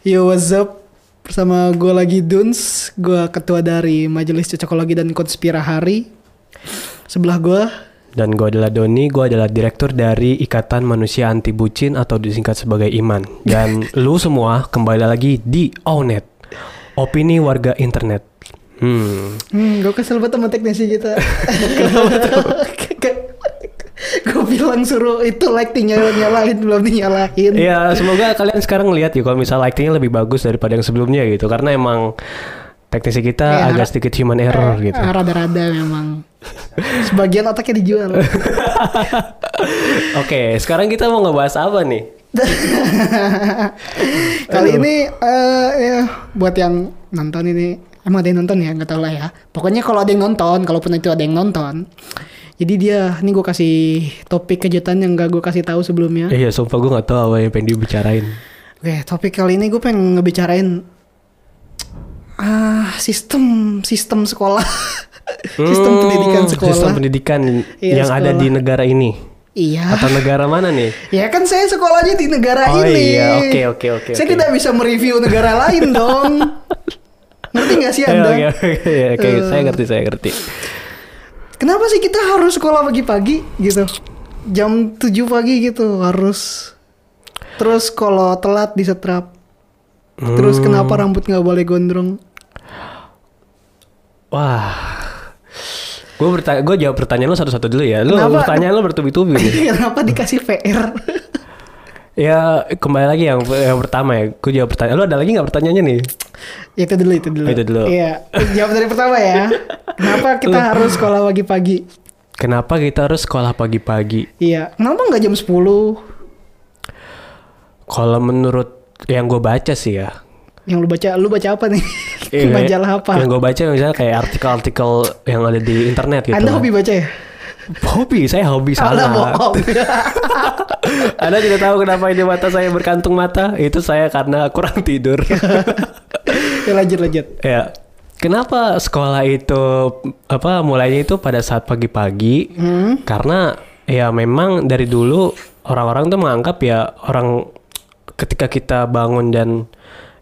Yo what's up Bersama gue lagi Duns Gue ketua dari Majelis Cocokologi dan Konspirahari Sebelah gue Dan gue adalah Doni, gue adalah direktur dari Ikatan Manusia Anti Bucin atau disingkat sebagai IMAN. Dan lu semua kembali lagi di Onet, opini warga internet. Hmm, hmm, Gue kesel banget sama teknisi kita Kenapa tuh? gue bilang suruh itu lightingnya nyalain belum dinyalain ya semoga kalian sekarang lihat ya kalau misal lightingnya lebih bagus daripada yang sebelumnya gitu, karena emang teknisi kita Ya, agak sedikit human error Eh, gitu. Rada-rada memang Sebagian otaknya dijual Oke, sekarang kita mau ngebahas apa nih? Kali ini eh ya, buat yang nonton ini emang ada yang nonton ya nggak tahu lah ya. Pokoknya kalau ada yang nonton, kalaupun itu ada yang nonton, jadi dia ini gue kasih topik kejutan yang gak gue kasih tahu sebelumnya. Iya, sumpah gue gak tahu apa yang pengen dibicarain. Oke, topik kali ini gue pengen ngebicarain ah sistem sistem sekolah, sistem Hmm, pendidikan sekolah. Sistem pendidikan Iya, yang ada sekolah. di negara ini. Iya. Atau negara mana nih? Ya kan saya sekolahnya di negara Oh ini. iya, oke, oke, oke, Saya oke. tidak bisa mereview negara lain dong. Ngerti gak sih Oke, Anda? oke, oke, oke, Eh. saya ngerti, saya ngerti. Kenapa sih kita harus sekolah pagi-pagi gitu? Jam 7 pagi gitu harus. Terus kalau telat disetrap. Terus Hmm. kenapa rambut nggak boleh gondrong? Wah, gue bertanya, gue jawab pertanyaan lo satu-satu dulu ya. Lo pertanyaan lo bertubi-tubi kenapa dikasih PR? Ya kembali lagi yang yang pertama ya. Gue jawab pertanyaan. Lo ada lagi nggak pertanyaannya nih? itu dulu, itu dulu. Itu dulu. Iya, jawab dari pertama ya. Kenapa kita harus sekolah pagi-pagi? Kenapa kita harus sekolah pagi-pagi? Iya, kenapa nggak jam 10? Kalau menurut yang gue baca sih ya, Yang lu baca, lu baca apa nih? Iya, Majalah apa? Yang gue baca misalnya kayak artikel-artikel yang ada di internet gitu. Anda hobi baca ya? Hobi, saya hobi Anda bohong. Anda tidak tahu kenapa ini mata saya berkantung mata? Itu saya karena kurang tidur. ya lanjut lanjut. ya. Kenapa sekolah itu apa mulainya itu pada saat pagi-pagi? Hmm. Karena ya memang dari dulu orang-orang tuh menganggap ya orang ketika kita bangun dan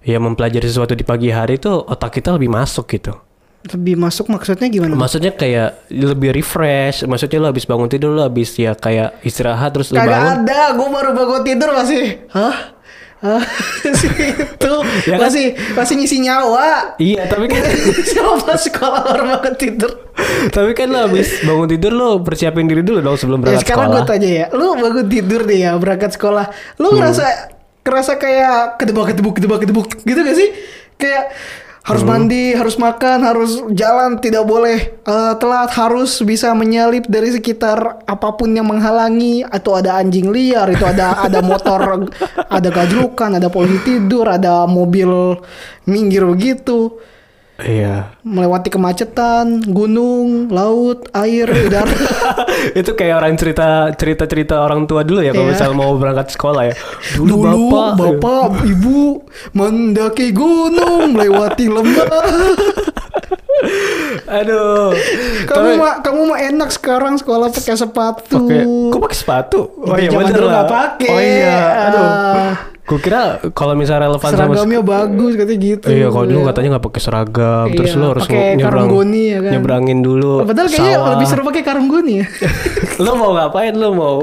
ya mempelajari sesuatu di pagi hari itu otak kita lebih masuk gitu. Lebih masuk maksudnya gimana? Maksudnya kayak lebih refresh. Maksudnya lo habis bangun tidur lo habis ya kayak istirahat terus lo bangun. Kagak ada, gue baru bangun tidur masih. Hah? Itu Ya kan? masih masih ngisi nyawa. Iya, tapi kan Siapa sekolah baru bangun tidur? tapi kan lo habis bangun tidur lo persiapin diri dulu dong sebelum Ya berangkat sekarang gue sekolah. tanya ya, lu bangun tidur deh ya berangkat sekolah, lu Hmm. ngerasa ngerasa kayak kedebak kedebuk kedebak kedebuk gitu gak sih? Kayak harus Hmm. mandi, harus makan, harus jalan, tidak boleh. Eh, telat, harus bisa menyalip dari sekitar apa pun yang menghalangi, atau ada anjing liar, itu ada ada motor, ada gajrukan, ada polisi tidur, ada mobil minggir begitu, Iya. melewati kemacetan, gunung, laut, air, udara. itu kayak orang cerita cerita cerita orang tua dulu ya kalau Iya. misal mau berangkat sekolah ya. Dulu, Dulu bapak. bapak, ibu mendaki gunung, melewati lembah. Aduh. Kamu mah kamu mah enak sekarang sekolah pakai sepatu. Pakai, kok pakai sepatu? Oh iya bener lah. pakai. Oh iya. Aduh. Gue kira kalau misalnya relevan sama Seragamnya bagus katanya gitu. Iya, kalau dulu katanya nggak pakai seragam, terus Iya, lo harus nyebrang, goni ya kan. nyebrangin dulu. Padahal kayaknya sawah. lebih seru pakai karung goni ya. lo mau ngapain? Lo mau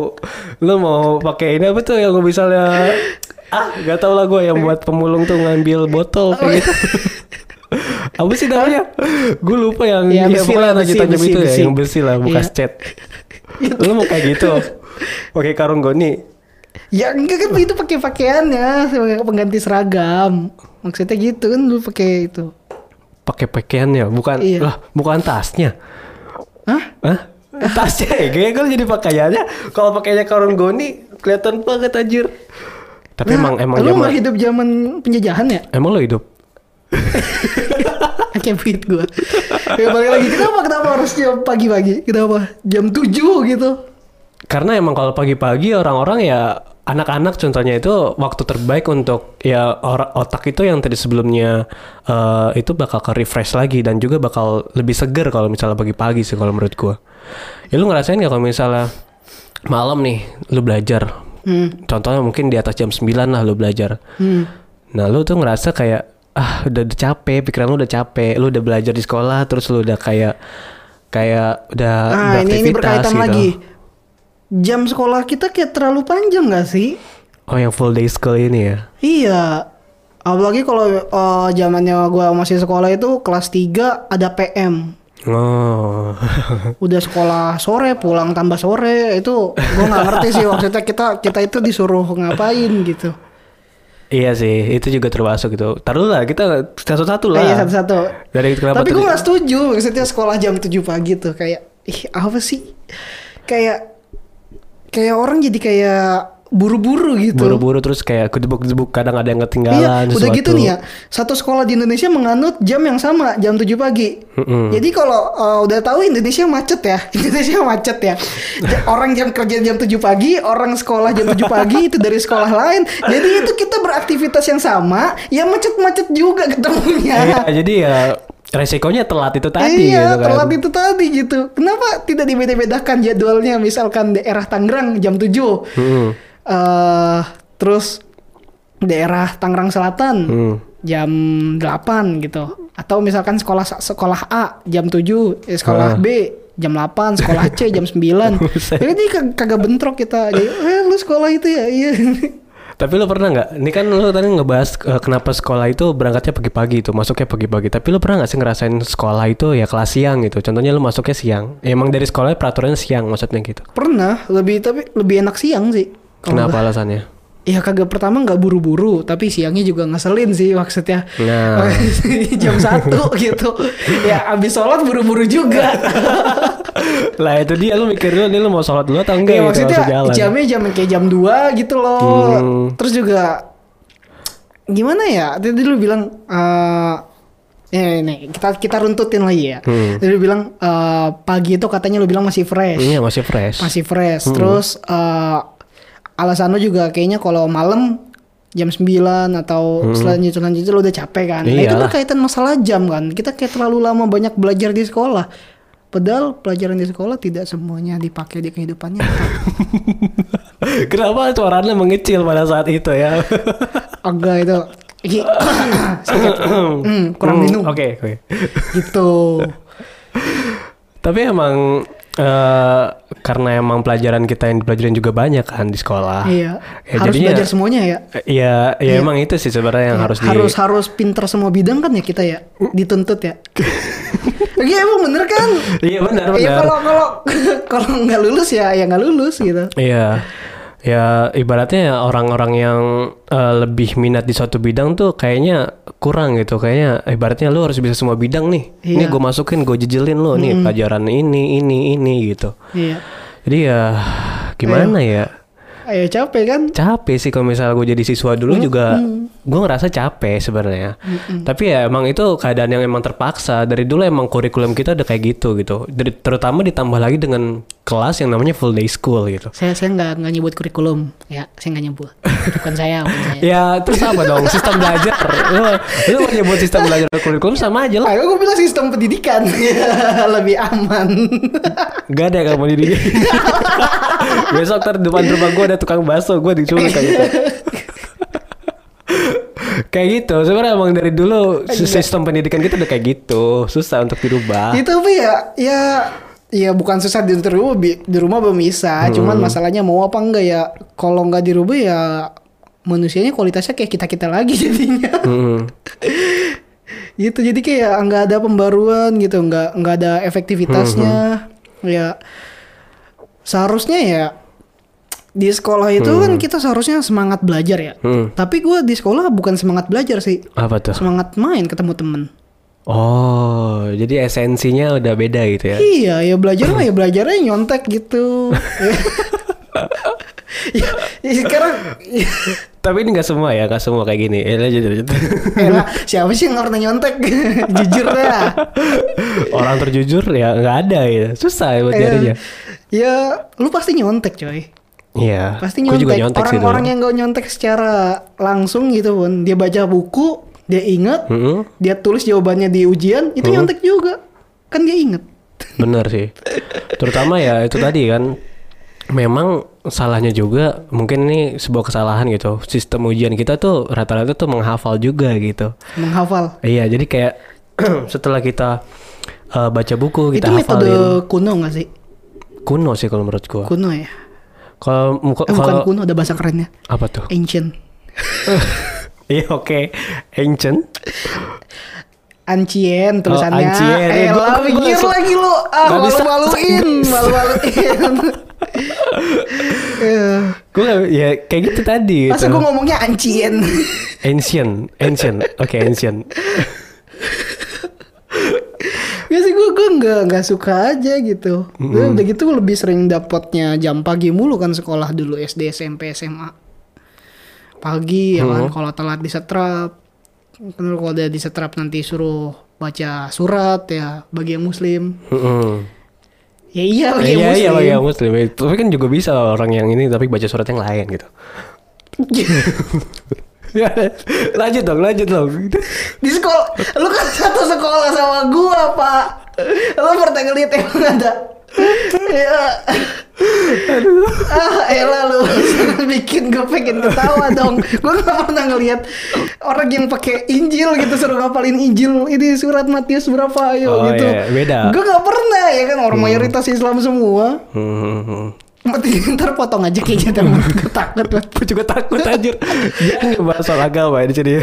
lo mau pakai ini apa tuh yang misalnya ah gak tau lah gue yang buat pemulung tuh ngambil botol kayak gitu. apa sih namanya? Gue lupa yang Ya, ya, besi lah, besi, tajam besi, itu besi. ya, yang besi lah bekas Iya. cat. lo mau kayak gitu? Pakai karung goni. Ya enggak kan itu pakai pakaiannya sebagai pengganti seragam. Maksudnya gitu kan lu pakai itu. Pakai pakaiannya, bukan Iya. lah, bukan tasnya. Hah? Hah? Tasnya ya, gue jadi pakaiannya. Kalau pakainya karung goni, kelihatan banget anjir. Tapi emang emang lu zaman hidup zaman penjajahan ya? emang lo hidup Kayak beat gue Ya balik lagi Kenapa kenapa harus jam pagi-pagi Kenapa Jam 7 gitu Karena emang kalau pagi-pagi orang-orang ya anak-anak contohnya itu waktu terbaik untuk ya otak itu yang tadi sebelumnya eh, itu bakal ke refresh lagi dan juga bakal lebih seger kalau misalnya pagi-pagi sih kalau menurut gua. Ya lu ngerasain gak kalau misalnya malam nih lu belajar hmm. contohnya mungkin di atas jam 9 lah lu belajar Hmm. Nah lu tuh ngerasa kayak ah udah, udah capek, pikiran lu udah capek, lu udah belajar di sekolah, terus lu udah kayak kayak udah Ah, ini ini berkaitan gitu. lagi. Jam sekolah kita kayak terlalu panjang gak sih? Oh yang full day school ini ya? Iya. Apalagi kalau eh, zamannya gua masih sekolah itu kelas 3 ada PM. Oh, Udah sekolah sore pulang tambah sore itu gua nggak ngerti sih maksudnya kita kita itu disuruh ngapain gitu. iya sih, itu juga termasuk gitu. Taruh lah, kita satu-satu lah. Ah, iya satu-satu. Dari kenapa Tapi gue gak setuju maksudnya sekolah jam 7 pagi tuh kayak ih apa sih? Kayak kayak orang jadi kayak buru-buru gitu. Buru-buru terus kayak kedebuk-kedebuk kadang ada yang ketinggalan Iya, udah gitu nih ya. Satu sekolah di Indonesia menganut jam yang sama, jam 7 pagi. Mm-mm. Jadi kalau uh, udah tahu Indonesia macet ya. Indonesia macet ya. Orang jam kerja jam 7 pagi, orang sekolah jam 7 pagi itu dari sekolah lain. Jadi itu kita beraktivitas yang sama, ya macet-macet juga ketemunya. Iya, jadi ya resikonya telat itu tadi iya, gitu kan. telat itu tadi gitu. Kenapa tidak dibeda-bedakan jadwalnya? Misalkan daerah Tangerang jam 7. Mm-mm. eh terus daerah Tangerang Selatan Hmm. jam 8 gitu. Atau misalkan sekolah sekolah A jam 7, eh, Ah. sekolah B jam 8, sekolah C jam 9. Buset. Jadi kag- kagak bentrok kita. Jadi, eh lu sekolah itu ya? Iya. Tapi lo pernah nggak? Ini kan lo tadi ngebahas eh, kenapa sekolah itu berangkatnya pagi-pagi itu, masuknya pagi-pagi. Tapi lo pernah nggak sih ngerasain sekolah itu ya kelas siang gitu? Contohnya lo masuknya siang. Ya, emang dari sekolahnya peraturannya siang maksudnya gitu. Pernah, lebih tapi lebih enak siang sih. Kenapa alasannya? Ya kagak pertama nggak buru-buru, tapi siangnya juga ngeselin sih maksudnya. Nah. jam satu gitu. Ya abis sholat buru-buru juga. lah itu dia lo mikir dulu nih lo mau sholat dulu atau enggak ya gitu maksudnya jalan. jamnya jam kayak jam 2 gitu loh. Hmm. Terus juga gimana ya? Tadi lu bilang eh ya ini kita kita runtutin lagi ya. Hmm. Tadi lu bilang eh, pagi itu katanya lu bilang masih fresh. Iya masih fresh. Masih fresh. Hmm. Terus eh, alasan juga kayaknya kalau malam jam 9 atau selanjutnya selanjutnya lu udah capek kan. Nah, itu Hmm. Iyalah. berkaitan masalah jam kan. Kita kayak terlalu lama banyak belajar di sekolah. Padahal pelajaran di sekolah tidak semuanya dipakai di kehidupan nyata. Kenapa suaranya mengecil pada saat itu ya? Agak itu. Hmm, kurang Hmm, minum Oke oke. gitu. Tapi emang eh, karena emang pelajaran kita yang dipelajarin juga banyak kan di sekolah. Iya. Ya, harus jadinya- belajar semuanya ya. Iya, ya emang itu sih sebenarnya yang harus di harus harus pinter semua bidang kan ya kita ya dituntut ya. Iya emang bener kan? Iya benar Iya benar. kalau kalau kalau nggak lulus ya ya nggak lulus gitu. Iya. Ya ibaratnya ya orang-orang yang eh, lebih minat di suatu bidang tuh kayaknya kurang gitu. Kayaknya ibaratnya lu harus bisa semua bidang nih. Ini Iya. gue masukin, gue jejelin lu nih pelajaran ini, ini, ini gitu. Iya. Jadi ya gimana ya? Ayo capek kan? Capek sih kalau misalnya gue jadi siswa dulu juga gue ngerasa capek sebenarnya. Tapi ya emang itu keadaan yang emang terpaksa. Dari dulu emang kurikulum kita udah kayak gitu gitu. Dari, terutama ditambah lagi dengan kelas yang namanya full day school gitu. Saya saya nggak nggak nyebut kurikulum ya saya nggak nyebut bukan saya bukan saya. Ya terus apa dong sistem belajar? Lu, lu mau nyebut sistem belajar kurikulum sama aja lah. Ayo gue bilang sistem pendidikan lebih aman. Gak ada yang kamu dididik. Besok ntar depan rumah gue ada tukang bakso, gue diculik kayak gitu. kayak gitu. Sebenarnya emang dari dulu Iya. sistem pendidikan kita udah kayak gitu, susah untuk dirubah. itu tapi ya ya ya bukan susah di rumah di rumah belum bisa. Cuman masalahnya mau apa enggak ya? Kalau nggak dirubah ya manusianya kualitasnya kayak kita kita lagi jadinya. Hmm. gitu jadi kayak nggak ada pembaruan gitu nggak nggak ada efektivitasnya ya seharusnya ya di sekolah itu kan kita seharusnya semangat belajar ya Hmm. tapi gue di sekolah bukan semangat belajar sih Apa tuh? semangat main ketemu temen Oh, jadi esensinya udah beda gitu ya? iya ya belajar mah ya belajarnya nyontek gitu ya, ya sekarang Tapi ini nggak semua ya, nggak semua kayak gini. Ya, lanjut, lanjut. Elah, siapa sih yang pernah nyontek jujur dah Orang terjujur ya nggak ada ya, susah ya buat Eh, nyarinya. ya lu pasti nyontek coy Iya. pasti nyontek. Orang-orang yang gak nyontek secara langsung gitu pun, dia baca buku, dia inget, Mm-mm. dia tulis jawabannya di ujian, itu nyontek juga, kan dia inget. Bener sih. Terutama ya itu tadi kan memang salahnya juga mungkin ini sebuah kesalahan gitu. Sistem ujian kita tuh rata-rata tuh menghafal juga gitu. Menghafal. Iya, jadi kayak setelah kita eh, baca buku kita Itu metode hafalin kuno nggak sih? kuno sih kalau menurut gua. Kuno ya. Kalau muka- Eh, bukan kuno ada bahasa kerennya. apa tuh? Ancient. Iya oke, ancient. Ancien tulisannya. ancien. Eh, Eh, gua- gua- lagi lu. Ah, malu-maluin, malu-maluin. Gue ya kayak gitu tadi. Masa gitu. gue ngomongnya ancien. Ancient, ancient. Oke, ancient. Gak sih gue gue nggak nggak suka aja gitu. Gue udah gitu lebih sering dapatnya jam pagi mulu kan sekolah dulu SD SMP SMA. Pagi ya kan kalau telat disetrap. Kalau udah disetrap nanti suruh baca surat ya bagi yang muslim. Mm-mm. Ya iya bagi Iya yang iya muslim. iya muslim. Tapi kan juga bisa orang yang ini tapi baca surat yang lain gitu. Ya, lanjut dong, lanjut dong. Di sekolah, lu kan satu sekolah sama gua, Pak. Lu pernah ngeliat emang ada Ya. Ah, elah lu bikin gue pengen ketawa dong. Gue gak pernah ngeliat orang yang pakai Injil gitu suruh ngapalin Injil. Ini surat Matius berapa ayo Oh, gitu. iya, beda. Gue gak pernah ya kan orang mayoritas Islam semua. Hmm. Mati ntar potong aja kayak gitu. Gue takut. Gue juga takut anjir. Jangan ngebahas soal agama di sini.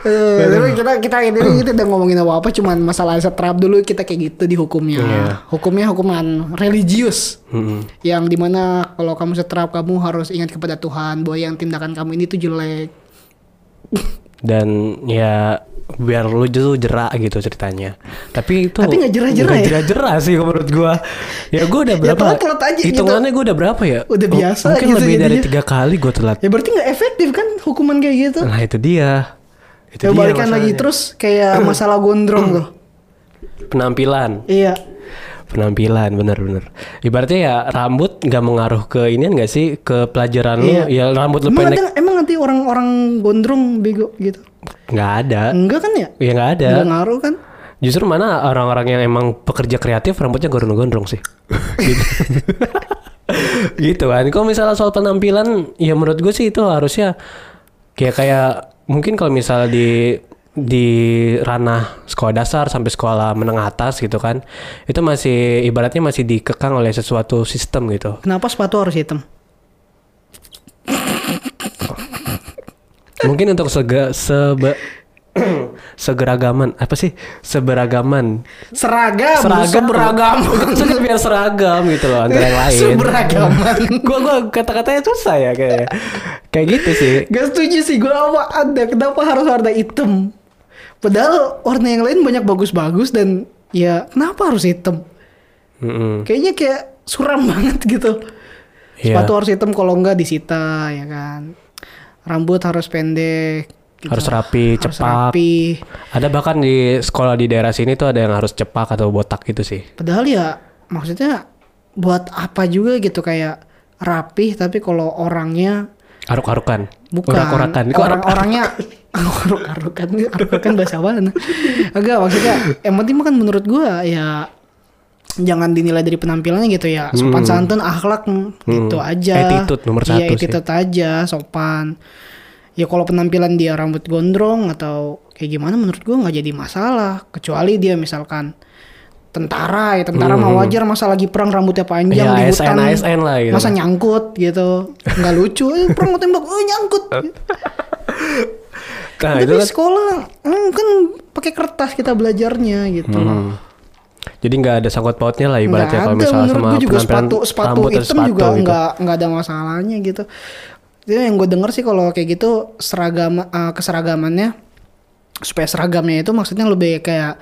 Eh, tapi kita kita ini kita udah ngomongin apa apa cuman masalah setrap dulu kita kayak gitu di hukumnya Iya. hukumnya hukuman religius Mm-mm. yang di mana kalau kamu setrap kamu harus ingat kepada Tuhan bahwa yang tindakan kamu ini tuh jelek Dan ya biar lu tuh jerak gitu ceritanya. Tapi itu Tapi nggak jerah-jerah nggak ya? jerah-jerah sih menurut gua. Ya gua udah Ya, berapa? telat-telat aja gitu. Hitungannya gua udah berapa ya? Udah Oh, biasa Mungkin gitu lebih dari jadinya. tiga kali gua telat. ya berarti nggak efektif kan hukuman kayak gitu Nah itu dia. Itu ya dia balikan lagi terus kayak masalah gondrong tuh penampilan. iya penampilan bener-bener ibaratnya ya rambut nggak mengaruh ke ini nggak sih? Ke pelajaran lu? Iya. ya rambut lu emang pendek. ada emang nanti orang-orang gondrong bego gitu? Nggak ada. Enggak kan ya? Ya nggak ada. Enggak ngaruh kan? Justru mana orang-orang yang emang pekerja kreatif rambutnya gondrong-gondrong sih. Gitu. gitu kan. Kalau misalnya soal penampilan ya menurut gue sih itu harusnya kayak kayak mungkin kalau misalnya di di ranah sekolah dasar sampai sekolah menengah atas gitu kan itu masih ibaratnya masih dikekang oleh sesuatu sistem gitu. Kenapa sepatu harus hitam? Mungkin untuk sega, sebe, segeragaman apa sih? Seberagaman. Seragam seragam. beragam maksudnya biar seragam gitu loh antara yang lain. Seberagaman. gua gua kata-katanya susah ya kayak kayak gitu sih. Gak setuju sih gue apa ada kenapa harus warna hitam Padahal warna yang lain banyak bagus-bagus dan ya kenapa harus hitam Mm-mm. Kayaknya kayak suram banget gitu Iya. Sepatu harus hitam kalau enggak disita ya kan Rambut harus pendek gitu. Harus rapi, Harus cepak. rapi. ada bahkan di sekolah di daerah sini tuh ada yang harus cepak atau botak gitu sih Padahal ya maksudnya buat apa juga gitu kayak rapih tapi kalau orangnya aruk-arukan Bukan. urak-urakan Kok Aruk-arukan aruk-arukan bahasa mana? Agak maksudnya yang penting kan menurut gua ya jangan dinilai dari penampilannya gitu ya. Sopan santun, akhlak mm, gitu aja. Hmm. Attitude nomor satu sih. attitude aja, sopan. Ya kalau penampilan dia rambut gondrong atau kayak gimana menurut gua nggak jadi masalah kecuali dia misalkan tentara ya tentara mah wajar masa lagi perang rambutnya panjang Hmm. di hutan ASN, ASN lah gitu. masa nyangkut gitu nggak lucu eh, perang mau tembak oh nyangkut nah tapi itu kan sekolah hmm, kan pakai kertas kita belajarnya gitu Hmm. jadi nggak ada sangkut pautnya lah ibaratnya nggak kalau misalnya sama gue juga sepatu sepatu dan hitam sepatu juga gitu. nggak nggak ada masalahnya gitu itu yang gue denger sih kalau kayak gitu seragam eh, keseragamannya supaya seragamnya itu maksudnya lebih kayak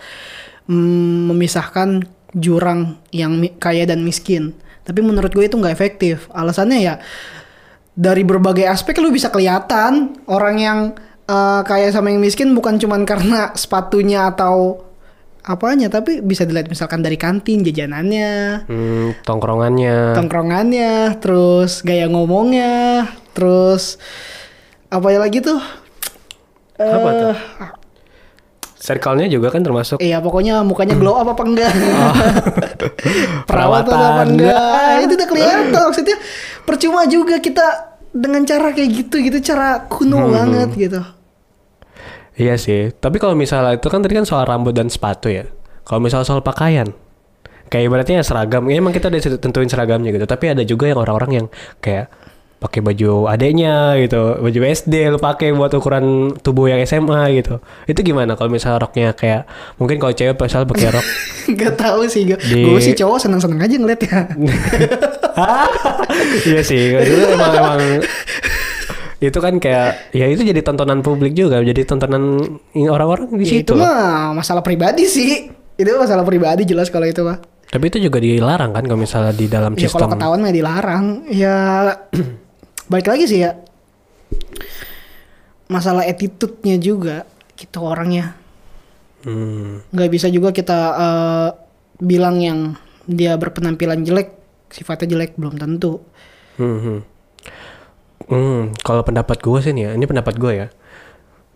mm, memisahkan jurang yang kaya dan miskin tapi menurut gue itu nggak efektif alasannya ya dari berbagai aspek lu bisa kelihatan orang yang eh, kaya sama yang miskin bukan cuman karena sepatunya atau apanya tapi bisa dilihat misalkan dari kantin jajanannya Hmm, tongkrongannya tongkrongannya terus gaya ngomongnya terus apa ya lagi tuh Apa tuh? Eh, Circle-nya juga kan termasuk Iya pokoknya mukanya glow up apa enggak Oh. Perawatan apa Perawatan. enggak Itu udah kelihatan Maksudnya percuma juga kita Dengan cara kayak gitu gitu Cara kuno Hmm. banget gitu Iya sih, tapi kalau misalnya itu kan tadi kan soal rambut dan sepatu ya. Kalau misalnya soal pakaian, kayak ibaratnya seragam, ya emang kita udah tentuin seragamnya gitu. Tapi ada juga yang orang-orang yang kayak pakai baju adeknya gitu, baju SD lu pakai buat ukuran tubuh yang SMA gitu. Itu gimana kalau misalnya roknya kayak mungkin kalau cewek misal pakai rok? Gak tahu sih. Gue Di- sih cowok seneng-seneng aja ngeliat ya iya sih, itu emang emang itu kan kayak ya itu jadi tontonan publik juga, jadi tontonan orang-orang di Ya, situ. Itu mah masalah pribadi sih Itu masalah pribadi jelas kalau itu mah Tapi itu juga dilarang kan kalau misalnya di dalam Ya kalau sistem. ketahuan mah dilarang Ya Balik lagi sih ya Masalah attitude-nya juga Gitu orangnya Hmm. nggak bisa juga kita eh, bilang yang dia berpenampilan jelek sifatnya jelek belum tentu Hmm, hmm. Hmm, kalau pendapat gue sih nih ya, ini pendapat gue ya.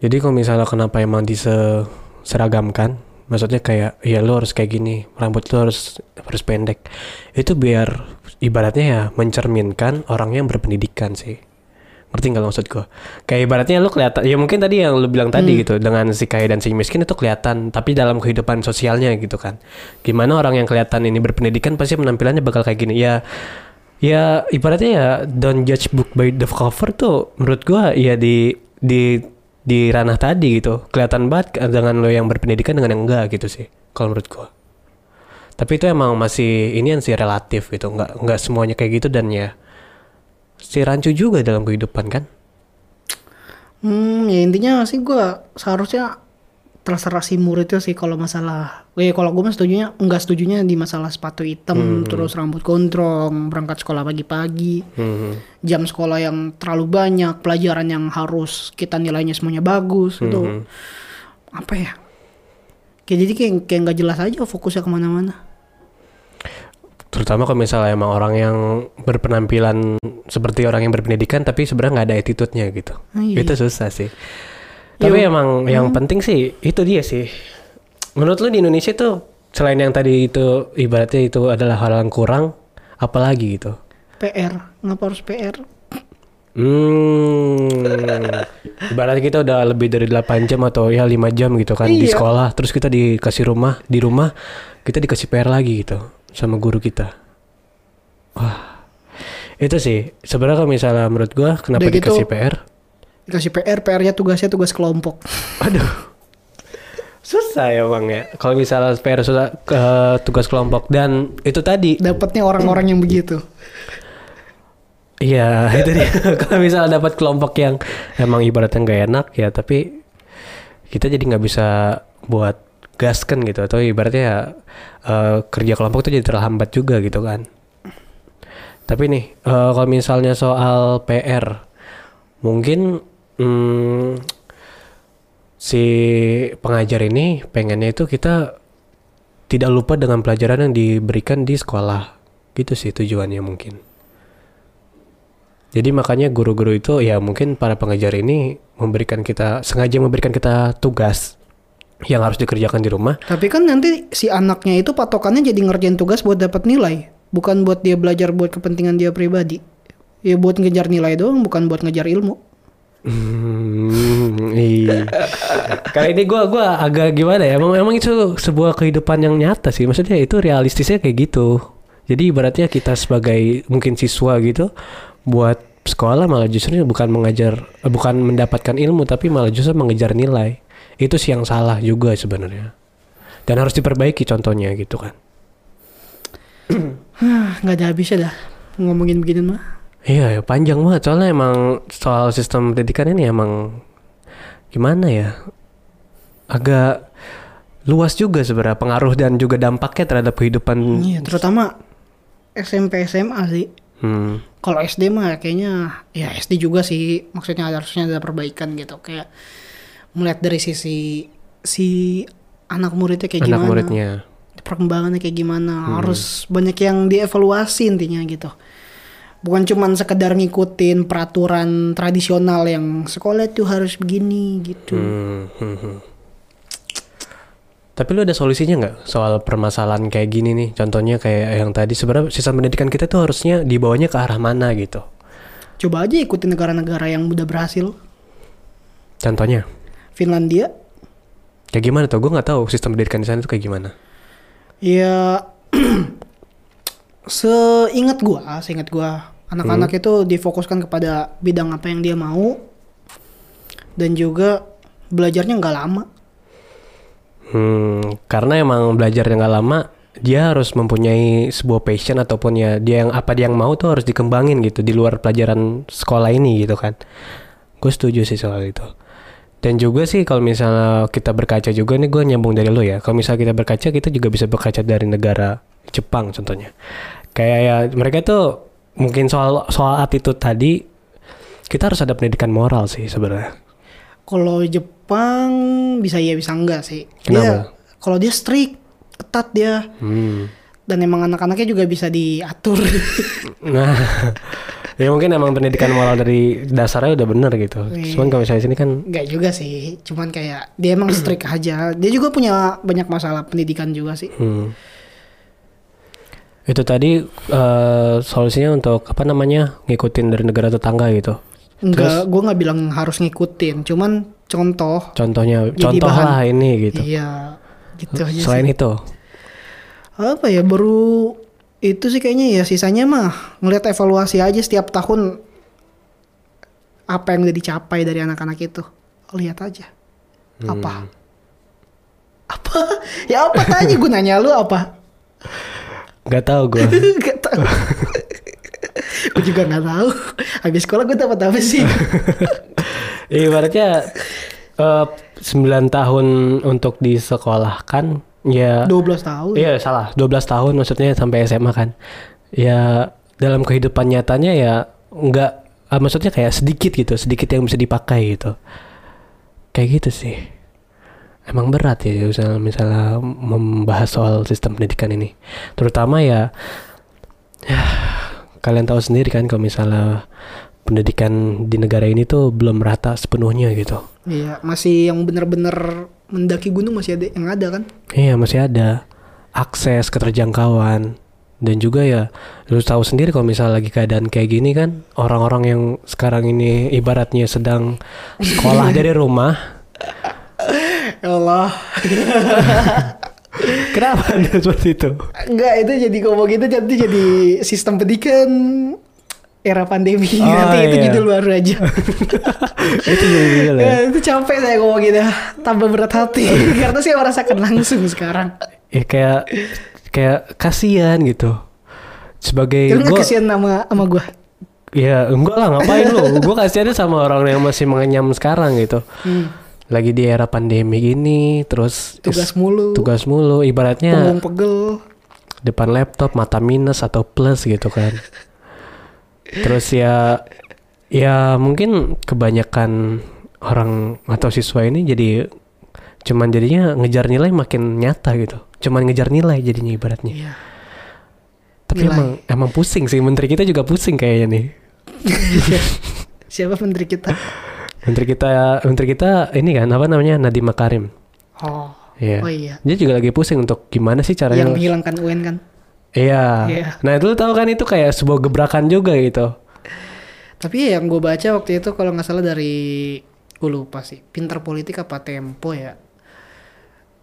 Jadi kalau misalnya kenapa emang diseragamkan, maksudnya kayak ya lo harus kayak gini, rambut lo harus harus pendek. Itu biar ibaratnya ya mencerminkan orang yang berpendidikan sih. Ngerti nggak maksud gue? Kayak ibaratnya lo kelihatan, ya mungkin tadi yang lo bilang tadi gitu, dengan si kaya dan si miskin itu kelihatan, tapi dalam kehidupan sosialnya gitu kan. Gimana orang yang kelihatan ini berpendidikan pasti penampilannya bakal kayak gini. Ya ya ibaratnya ya don't judge book by the cover tuh menurut gua ya di di di ranah tadi gitu. Kelihatan banget dengan lo yang berpendidikan dengan yang enggak gitu sih kalau menurut gua. Tapi itu emang masih ini yang sih relatif gitu. Nggak nggak semuanya kayak gitu dan ya si rancu juga dalam kehidupan kan? Hmm ya intinya sih gua seharusnya terserah si muridnya sih kalau masalah eh kalau gue mah setujunya nggak setujunya di masalah sepatu hitam terus rambut gondrong berangkat sekolah pagi-pagi. Hmm, jam sekolah yang terlalu banyak pelajaran yang harus kita nilainya semuanya bagus itu apa ya? Kayak jadi kayak kayak nggak jelas aja fokusnya ke mana-mana. Terutama kalau misalnya emang orang yang berpenampilan seperti orang yang berpendidikan tapi sebenarnya nggak ada attitude-nya gitu. Ah, iya, itu susah sih tapi Ya, emang yang penting sih itu dia sih. Menurut lu di Indonesia tuh selain yang tadi itu ibaratnya itu adalah hal yang kurang apalagi gitu? PR ngapa harus PR hmm. Ibaratnya kita udah lebih dari 8 jam atau ya 5 jam gitu kan di Iya. sekolah. Terus kita dikasih rumah di rumah kita dikasih PR lagi gitu sama guru kita. Wah. Itu sih sebenarnya kalau misalnya menurut gua kenapa Udah gitu- dikasih PR dikasih PR PR-nya tugasnya tugas kelompok Aduh. Susah ya bang ya. Kalau misalnya PR susah ke tugas kelompok dan itu tadi. dapatnya orang-orang yang begitu Iya itu dia. Kalau misalnya dapat kelompok yang emang ibaratnya nggak enak ya, tapi kita jadi nggak bisa buat gaskan gitu atau ibaratnya ya, eh, kerja kelompok itu jadi terhambat juga gitu kan. Tapi nih eh, kalau misalnya soal PR, mungkin hmm, si pengajar ini pengennya itu kita tidak lupa dengan pelajaran yang diberikan di sekolah. Gitu sih tujuannya mungkin. Jadi makanya guru-guru itu ya mungkin para pengajar ini memberikan kita sengaja memberikan kita tugas yang harus dikerjakan di rumah. tapi kan nanti si anaknya itu patokannya jadi ngerjain tugas buat dapat nilai bukan buat dia belajar buat kepentingan dia pribadi ya buat ngejar nilai doang bukan buat ngejar ilmu Hmm, iya. Kali ini gua gua agak gimana ya? Emang emang itu sebuah kehidupan yang nyata sih. Maksudnya itu realistisnya kayak gitu. Jadi ibaratnya kita sebagai mungkin siswa gitu buat sekolah malah justru bukan mengajar bukan mendapatkan ilmu tapi malah justru mengejar nilai. Itu sih yang salah juga sebenarnya. Dan harus diperbaiki contohnya gitu kan. Nggak ada habisnya dah ngomongin begini mah Iya, ya, panjang banget soalnya emang soal sistem pendidikan ini emang gimana ya? Agak luas juga sebenarnya pengaruh dan juga dampaknya terhadap kehidupan. iya terutama SMP SMA sih Hmm. kalau SD mah kayaknya ya SD juga sih maksudnya harusnya ada perbaikan gitu kayak melihat dari sisi si anak muridnya kayak Anak gimana muridnya. perkembangannya kayak gimana harus banyak yang dievaluasi intinya gitu bukan cuman sekedar ngikutin peraturan tradisional yang sekolah tuh harus begini gitu Hmm, hmm, hmm. Tapi lu ada solusinya nggak soal permasalahan kayak gini nih? Contohnya kayak yang tadi sebenarnya sistem pendidikan kita tuh harusnya dibawanya ke arah mana gitu. Coba aja ikutin negara-negara yang udah berhasil. Contohnya Finlandia, kayak gimana tuh? Gue nggak tahu sistem pendidikan di sana tuh kayak gimana. ya seingat gua, seingat gua anak-anak itu difokuskan kepada bidang apa yang dia mau dan juga belajarnya nggak lama. Hmm, karena emang belajar yang nggak lama, dia harus mempunyai sebuah passion ataupun ya dia yang apa dia yang mau tuh harus dikembangin gitu di luar pelajaran sekolah ini gitu kan. Gue setuju sih soal itu. Dan juga sih kalau misalnya kita berkaca juga nih gue nyambung dari lo ya. Kalau misalnya kita berkaca kita juga bisa berkaca dari negara Jepang contohnya. Kayak ya mereka tuh mungkin soal soal attitude tadi kita harus ada pendidikan moral sih sebenarnya. Kalau Jepang bisa iya bisa enggak sih. Dia Kenapa? kalau dia strict, ketat dia Hmm. dan emang anak-anaknya juga bisa diatur. Nah, ya mungkin emang pendidikan moral dari dasarnya udah bener gitu. Iya. Cuman kalau misalnya sini kan, Enggak juga sih, cuman kayak dia emang strict aja. Dia juga punya banyak masalah pendidikan juga sih. hmm. Itu tadi eh, solusinya untuk apa namanya ngikutin dari negara tetangga gitu. Enggak, gue nggak bilang harus ngikutin, cuman contoh. Contohnya, contoh bahan. lah ini gitu. Iya, gitu aja Selain sih. itu, Apa ya baru itu sih kayaknya ya sisanya mah ngelihat evaluasi aja setiap tahun apa yang udah dicapai dari anak-anak itu. Lihat aja. Apa? Apa? Ya apa tanya gue nanya lu apa? nggak tahu gue. gak tahu. gue juga nggak tahu. Habis sekolah gue dapat apa sih? Ibaratnya eh 9 tahun untuk disekolahkan, ya 12 tahun. Iya salah, 12 tahun maksudnya sampai SMA kan. Ya dalam kehidupan nyatanya ya nggak, ah, maksudnya kayak sedikit gitu, sedikit yang bisa dipakai gitu. Kayak gitu sih. Emang berat ya misalnya, misalnya membahas soal sistem pendidikan ini. Terutama ya, ya kalian tahu sendiri kan kalau misalnya pendidikan di negara ini tuh belum rata sepenuhnya gitu. Iya, masih yang bener-bener mendaki gunung masih ada yang ada kan? Iya masih ada akses keterjangkauan dan juga ya lu tahu sendiri kalau misalnya lagi keadaan kayak gini kan orang-orang yang sekarang ini ibaratnya sedang sekolah dari rumah Ya Allah. kenapa anda seperti itu Enggak, itu jadi ngomong gitu nanti jadi sistem pendidikan era pandemi. Oh, nanti itu iya. judul baru aja. itu lah Ya, itu capek saya ngomong gitu. Tambah berat hati. Karena saya merasakan langsung sekarang. ya kayak kayak kasihan gitu sebagai Lu gua kasihan sama sama gue. ya enggak lah ngapain lu gue kasihannya sama orang yang masih mengenyam sekarang gitu Hmm. Lagi di era pandemi gini terus Tugas mulu. tugas mulu ibaratnya Punggung pegel. depan laptop mata minus atau plus gitu kan. Terus ya ya mungkin kebanyakan orang atau siswa ini jadi cuman jadinya ngejar nilai makin nyata gitu. Cuman ngejar nilai jadinya ibaratnya. Iya. Tapi nilai. emang emang pusing sih menteri kita juga pusing kayaknya nih. Siapa menteri kita? Menteri kita menteri kita ini kan apa namanya Nadiem Makarim. Oh. Iya. Oh iya. Dia juga lagi pusing untuk gimana sih caranya Yang menghilangkan UN kan? Iya. Iya. Nah, itu lu tahu kan itu kayak sebuah gebrakan juga gitu. Tapi yang gue baca waktu itu kalau nggak salah dari gue lupa sih, pinter politik apa Tempo ya,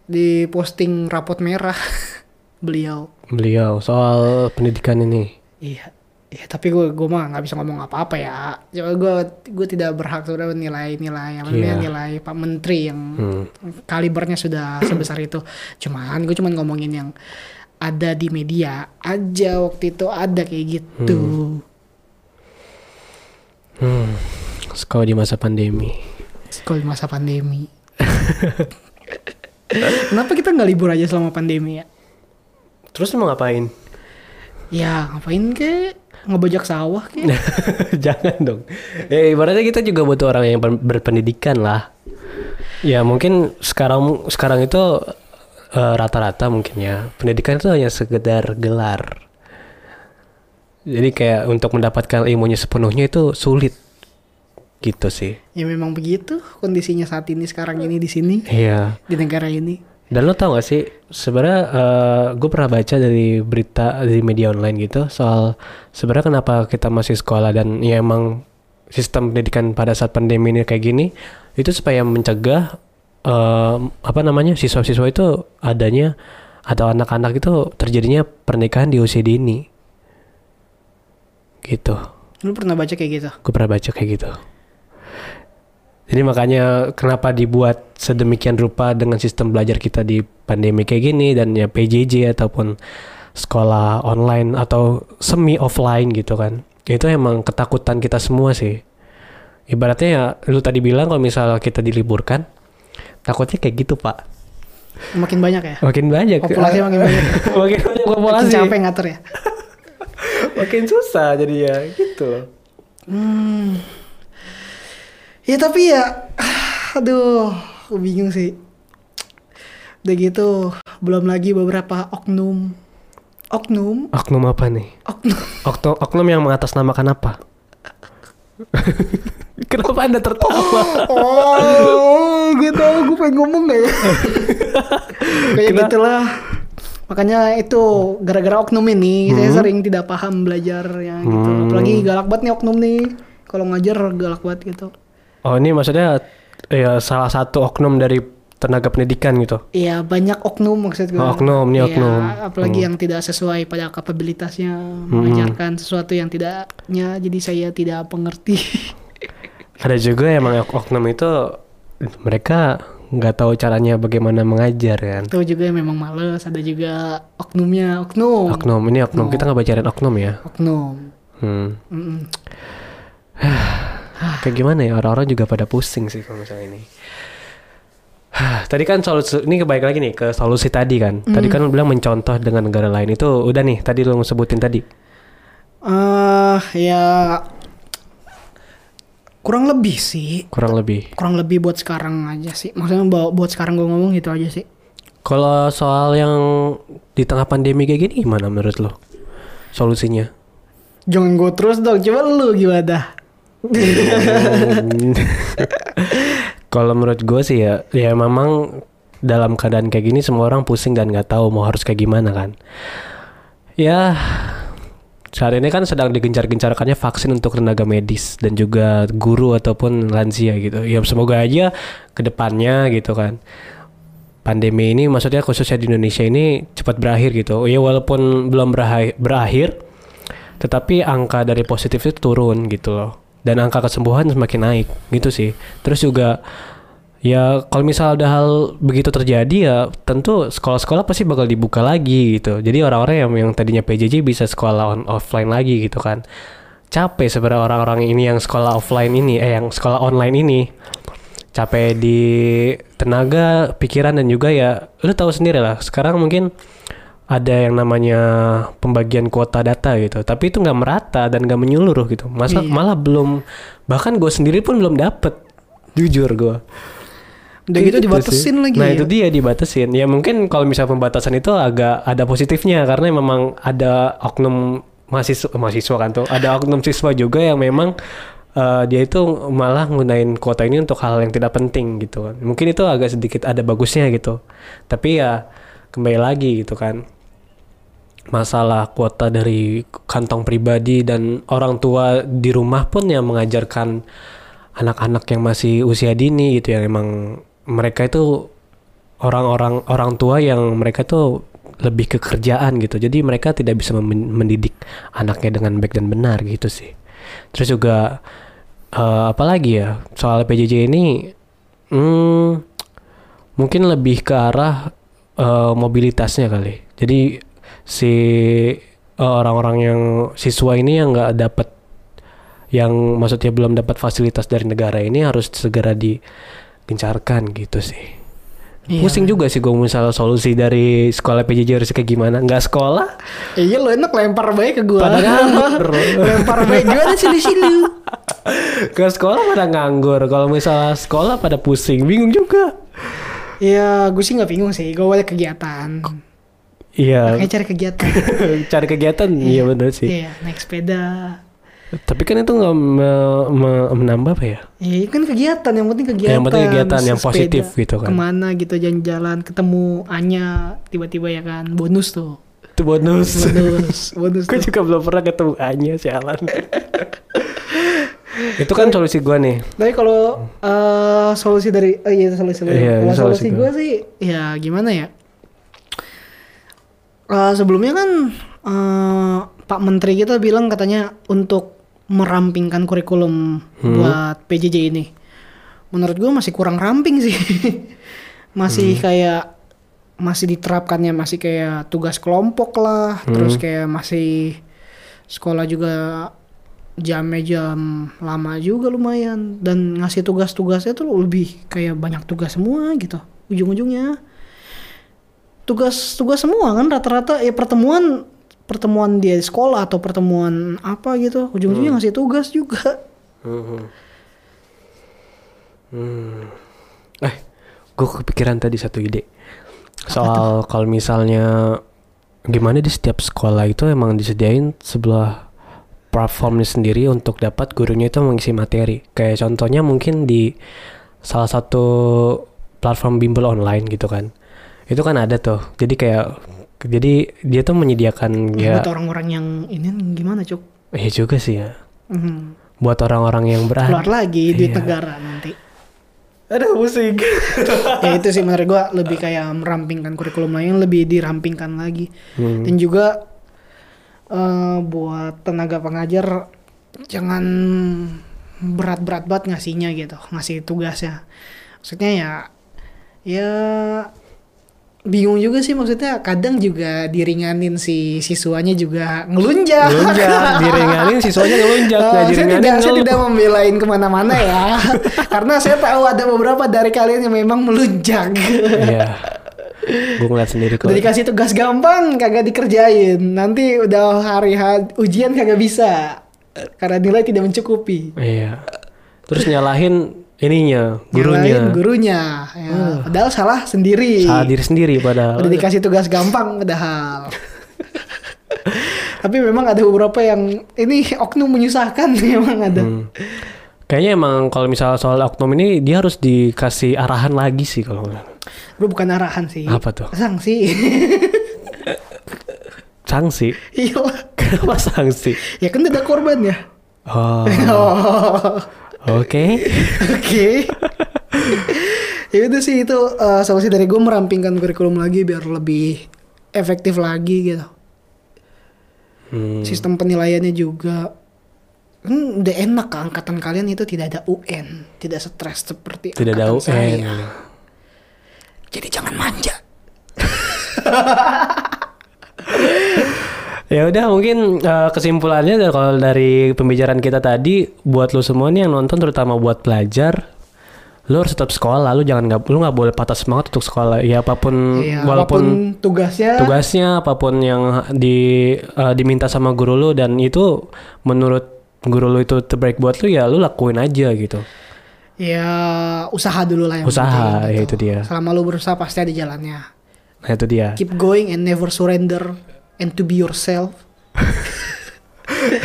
di posting rapot merah beliau. Beliau soal pendidikan ini. Iya, iya tapi gue gue mah nggak bisa ngomong apa-apa ya. Coba gue gue tidak berhak sudah nilai-nilai apa namanya Iya. nilai Pak Menteri yang Hmm. kalibernya sudah sebesar itu. Cuman gue cuman ngomongin yang ada di media aja waktu itu ada kayak gitu. Hmm. Sekolah di masa pandemi. Sekolah di masa pandemi. Kenapa kita nggak libur aja selama pandemi ya? Terus mau ngapain? Ya ngapain ke? Ngebajak sawah ke? Jangan dong. Ya ibaratnya kita juga butuh orang yang ber- berpendidikan lah. Ya mungkin sekarang sekarang itu eh, rata-rata mungkin ya pendidikan itu hanya sekedar gelar. Jadi kayak untuk mendapatkan ilmunya sepenuhnya itu sulit gitu sih. ya memang begitu kondisinya saat ini sekarang ini di sini Iya. di negara ini. Dan lo tau gak sih, sebenarnya gue pernah baca dari berita di media online gitu soal sebenarnya kenapa kita masih sekolah dan ya emang sistem pendidikan pada saat pandemi ini kayak gini itu supaya mencegah eh, apa namanya siswa-siswa itu adanya atau anak-anak itu terjadinya pernikahan di usia dini gitu. Lu pernah baca kayak gitu? Gue pernah baca kayak gitu. Jadi makanya kenapa dibuat sedemikian rupa dengan sistem belajar kita di pandemi kayak gini dan ya PJJ ataupun sekolah online atau semi offline gitu kan. Itu emang ketakutan kita semua sih. Ibaratnya ya lu tadi bilang kalau misalnya kita diliburkan takutnya kayak gitu, Pak. Makin banyak ya? Makin banyak. Populasi makin banyak. makin banyak Makin populasi. capek ngatur ya? Makin susah jadi ya gitu loh. Hmm. Ya tapi ya, aduh, aku bingung sih. Udah gitu, belum lagi beberapa oknum, oknum, Oknum apa nih? oknum. Oknum, oknum yang mengatasnamakan apa? Kenapa anda tertawa? Oh, gue tau, gue pengen ngomong gak ya? Kayak Kena- gitulah. Makanya itu gara-gara oknum ini saya Hmm. sering tidak paham belajarnya gitu. Hmm. Apalagi galak banget nih oknum nih. Kalau ngajar galak banget gitu. Oh ini maksudnya ya salah satu oknum dari tenaga pendidikan gitu. Iya banyak oknum maksud gue. Oh, oknum, ini Iya, oknum. Apalagi Hmm. yang tidak sesuai pada kapabilitasnya mengajarkan sesuatu yang tidaknya. Jadi saya tidak pengerti. Ada juga emang ok- oknum itu mereka nggak tahu caranya bagaimana mengajar kan. Itu juga memang males. Ada juga oknumnya oknum. Oknum ini oknum kita nggak bacain oknum ya. Oknum. Hmm. Mm-mm. Kayak gimana ya orang-orang juga pada pusing sih kalau misalnya ini. tadi kan solusi ini kebalik lagi nih ke solusi tadi kan. Tadi kan lu bilang mencontoh dengan negara lain itu udah nih tadi lu sebutin tadi. eh ya kurang lebih sih. Kurang lebih. Kurang lebih buat sekarang aja sih. Maksudnya buat, buat sekarang gue ngomong gitu aja sih. Kalau soal yang di tengah pandemi kayak gini gimana menurut lo? Solusinya? Jangan gue terus dong. Coba lu gimana? Kalau menurut gue sih ya, ya memang dalam keadaan kayak gini semua orang pusing dan nggak tahu mau harus kayak gimana kan. Ya saat ini kan sedang digencar-gencarkannya vaksin untuk tenaga medis dan juga guru ataupun lansia gitu. Ya semoga aja ke depannya gitu kan. Pandemi ini maksudnya khususnya di Indonesia ini cepat berakhir gitu. Ya walaupun belum berakhir, berakhir tetapi angka dari positif itu turun gitu loh dan angka kesembuhan semakin naik gitu sih. Terus juga ya kalau misal ada hal begitu terjadi ya tentu sekolah-sekolah pasti bakal dibuka lagi gitu. Jadi orang-orang yang yang tadinya PJJ bisa sekolah on offline lagi gitu kan. Capek sebenarnya orang-orang ini yang sekolah offline ini eh yang sekolah online ini. Capek di tenaga pikiran dan juga ya lu tahu sendiri lah sekarang mungkin ada yang namanya pembagian kuota data gitu. Tapi itu nggak merata dan nggak menyeluruh gitu. Masa Iya. malah belum bahkan gue sendiri pun belum dapet jujur gue Udah gitu dibatesin lagi nah ya. itu dia dibatesin ya mungkin kalau misalnya pembatasan itu agak ada positifnya karena memang ada oknum mahasiswa mahasiswa kan tuh. Ada oknum siswa juga yang memang eh, dia itu malah gunain kuota ini untuk hal yang tidak penting gitu kan. Mungkin itu agak sedikit ada bagusnya gitu. Tapi ya kembali lagi gitu kan masalah kuota dari kantong pribadi dan orang tua di rumah pun yang mengajarkan anak-anak yang masih usia dini gitu yang emang mereka itu orang-orang orang tua yang mereka tuh lebih ke kerjaan gitu. Jadi mereka tidak bisa mendidik anaknya dengan baik dan benar gitu sih. Terus juga eh, apalagi ya? Soal PJJ ini hmm, mungkin lebih ke arah eh, mobilitasnya kali. Jadi si eh, orang-orang yang siswa ini yang nggak dapat yang maksudnya belum dapat fasilitas dari negara ini harus segera digencarkan gitu sih. Iya. Pusing juga sih gue misalnya solusi dari sekolah PJJ harus kayak gimana. Nggak sekolah, iya lo enak lempar baik ke gua. pada nganggur. lempar baik lu sih lu? Ke sekolah pada nganggur. Kalau misalnya sekolah pada pusing, bingung juga. Ya, gue sih nggak bingung sih. Gue banyak kegiatan. Iya, Makanya cari kegiatan. cari kegiatan, iya bener sih. Iya, naik sepeda. Tapi kan itu nggak me- me- menambah apa ya? Ya kan kegiatan, yang penting kegiatan. Yang penting kegiatan yang positif gitu kan. Ke mana gitu jalan-jalan, ketemu Anya tiba-tiba ya kan, bonus tuh. Itu bonus. Bonus, bonus Gue juga belum pernah ketemu Anya sialan. itu kan solusi gua nih. Tapi kalau eh, solusi dari, oh iya solusi lu. Iya, solusi solusi gua. gue sih, ya gimana ya? Eh, sebelumnya kan eh, Pak Menteri kita bilang katanya untuk merampingkan kurikulum Hmm. buat PJJ ini. Menurut gue masih kurang ramping sih. masih Hmm. kayak masih diterapkannya masih kayak tugas kelompok lah, terus Hmm. kayak masih sekolah juga jamnya jam lama juga lumayan dan ngasih tugas-tugasnya tuh lebih kayak banyak tugas semua gitu ujung-ujungnya tugas-tugas semua kan rata-rata ya pertemuan pertemuan dia di sekolah atau pertemuan apa gitu ujung-ujungnya ngasih tugas juga Hmm. Hmm. Eh, gue kepikiran tadi satu ide. Soal kalau misalnya gimana di setiap sekolah itu emang disediain sebelah platformnya sendiri untuk dapat gurunya itu mengisi materi. Kayak contohnya mungkin di salah satu platform bimbel online gitu kan. Itu kan ada tuh. Jadi kayak jadi dia tuh menyediakan ya buat orang-orang yang ini gimana cuk Iya juga sih ya. Mhm. Buat orang-orang yang keluar berani. lagi duit Iya. negara nanti Aduh pusing. ya itu sih menurut gua lebih kayak merampingkan kurikulum lain lebih dirampingkan lagi Hmm. dan juga eh, buat tenaga pengajar jangan berat-berat banget ngasihnya gitu ngasih tugasnya maksudnya ya ya bingung juga sih maksudnya kadang juga diringanin si siswanya juga ngelunjak ngelunjak diringanin siswanya ngelunjak Eh, nggak saya diringanin tidak, saya ngeluh. tidak membelain ke mana-mana ya karena saya tahu ada beberapa dari kalian yang memang melunjak iya gue ngeliat sendiri kok Udah dikasih tugas gampang kagak dikerjain. Nanti udah hari ha- ujian kagak bisa. Karena nilai tidak mencukupi. iya terus nyalahin ininya gurunya Nyalain gurunya. Ya, Padahal salah sendiri. salah diri sendiri padahal Udah dikasih tugas gampang padahal. Tapi memang ada beberapa yang ini oknum menyusahkan memang ada. Hmm. kayaknya emang kalau misalnya soal oknum ini dia harus dikasih arahan lagi sih kalau Bro bukan arahan sih. Apa tuh? Sanksi. sanksi Iya. kenapa sanksi ya kan tidak korban ya. oh Oh. Oke Oke. ya itu sih itu uh, solusi dari gue merampingkan kurikulum lagi biar lebih efektif lagi gitu. Hmm. Sistem penilaiannya juga kan udah enak ke angkatan kalian itu tidak ada UN, tidak stres seperti tidak ada angkatan saya. UN Jadi jangan manja. Ya udah mungkin eh, kesimpulannya kalau dari pembicaraan kita tadi buat lu semua nih yang nonton terutama buat pelajar lu harus tetap sekolah lu jangan nggak lu nggak boleh patah semangat untuk sekolah ya apa pun Iya, walaupun apa pun tugasnya tugasnya apa pun yang di eh, diminta sama guru lu dan itu menurut guru lu itu terbaik buat lu ya lu lakuin aja gitu ya usaha dulu lah yang Usaha, penting, ya gitu. itu dia. Selama lu berusaha pasti ada jalannya. nah itu dia Keep going and never surrender and to be yourself.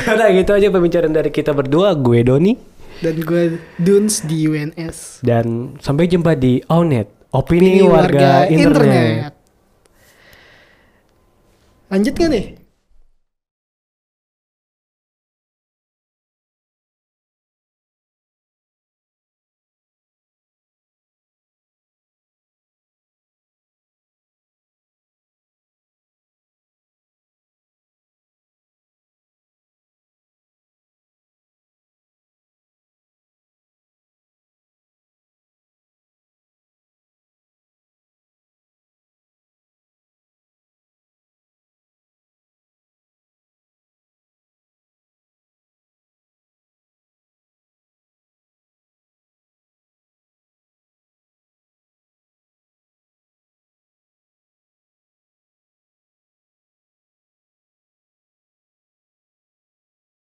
Udah gitu aja pembicaraan dari kita berdua gue Doni Dan gue Duns di UNS. dan sampai jumpa di Onet opini, warga, internet. Lanjut gak nih?